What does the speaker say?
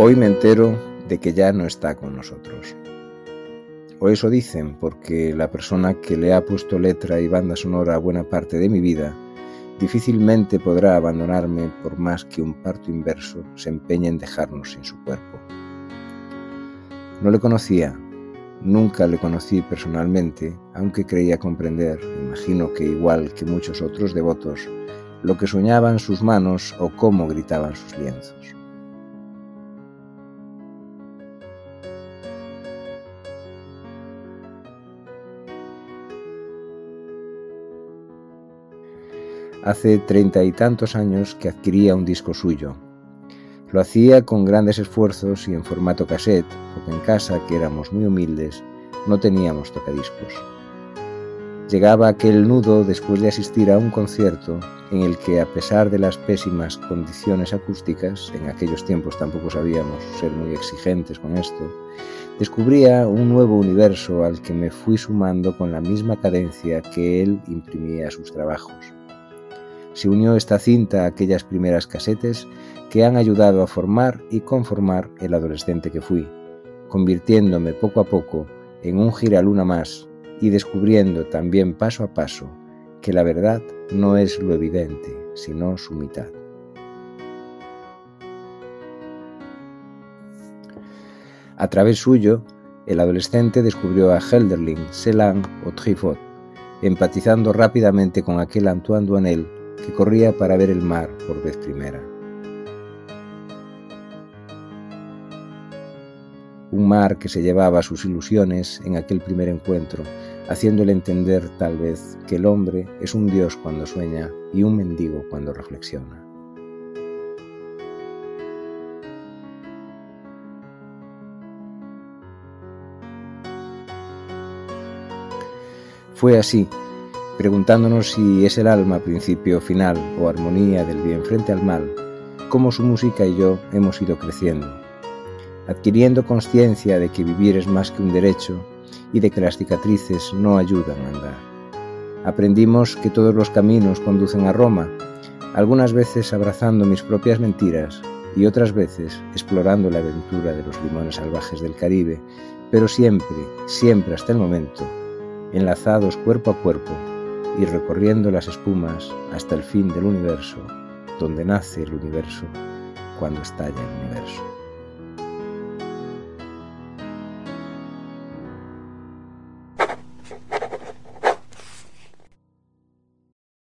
Hoy me entero de que ya no está con nosotros. O eso dicen, porque la persona que le ha puesto letra y banda sonora a buena parte de mi vida difícilmente podrá abandonarme por más que un parto inverso se empeñe en dejarnos sin su cuerpo. No le conocía, nunca le conocí personalmente, aunque creía comprender, imagino que igual que muchos otros devotos, lo que soñaban sus manos o cómo gritaban sus lienzos. Hace treinta y tantos años que adquiría un disco suyo. Lo hacía con grandes esfuerzos y en formato cassette, porque en casa, que éramos muy humildes, no teníamos tocadiscos. Llegaba aquel nudo después de asistir a un concierto en el que, a pesar de las pésimas condiciones acústicas, en aquellos tiempos tampoco sabíamos ser muy exigentes con esto, descubría un nuevo universo al que me fui sumando con la misma cadencia que él imprimía a sus trabajos se unió esta cinta a aquellas primeras casetes que han ayudado a formar y conformar el adolescente que fui, convirtiéndome poco a poco en un giraluna más y descubriendo también paso a paso que la verdad no es lo evidente, sino su mitad. A través suyo, el adolescente descubrió a Helderling, Celan o Trifot, empatizando rápidamente con aquel Antoine Duanel que corría para ver el mar por vez primera. Un mar que se llevaba sus ilusiones en aquel primer encuentro, haciéndole entender tal vez que el hombre es un dios cuando sueña y un mendigo cuando reflexiona. Fue así preguntándonos si es el alma principio final o armonía del bien frente al mal, cómo su música y yo hemos ido creciendo, adquiriendo conciencia de que vivir es más que un derecho y de que las cicatrices no ayudan a andar. Aprendimos que todos los caminos conducen a Roma, algunas veces abrazando mis propias mentiras y otras veces explorando la aventura de los limones salvajes del Caribe, pero siempre, siempre hasta el momento, enlazados cuerpo a cuerpo y recorriendo las espumas hasta el fin del universo, donde nace el universo cuando estalla el universo.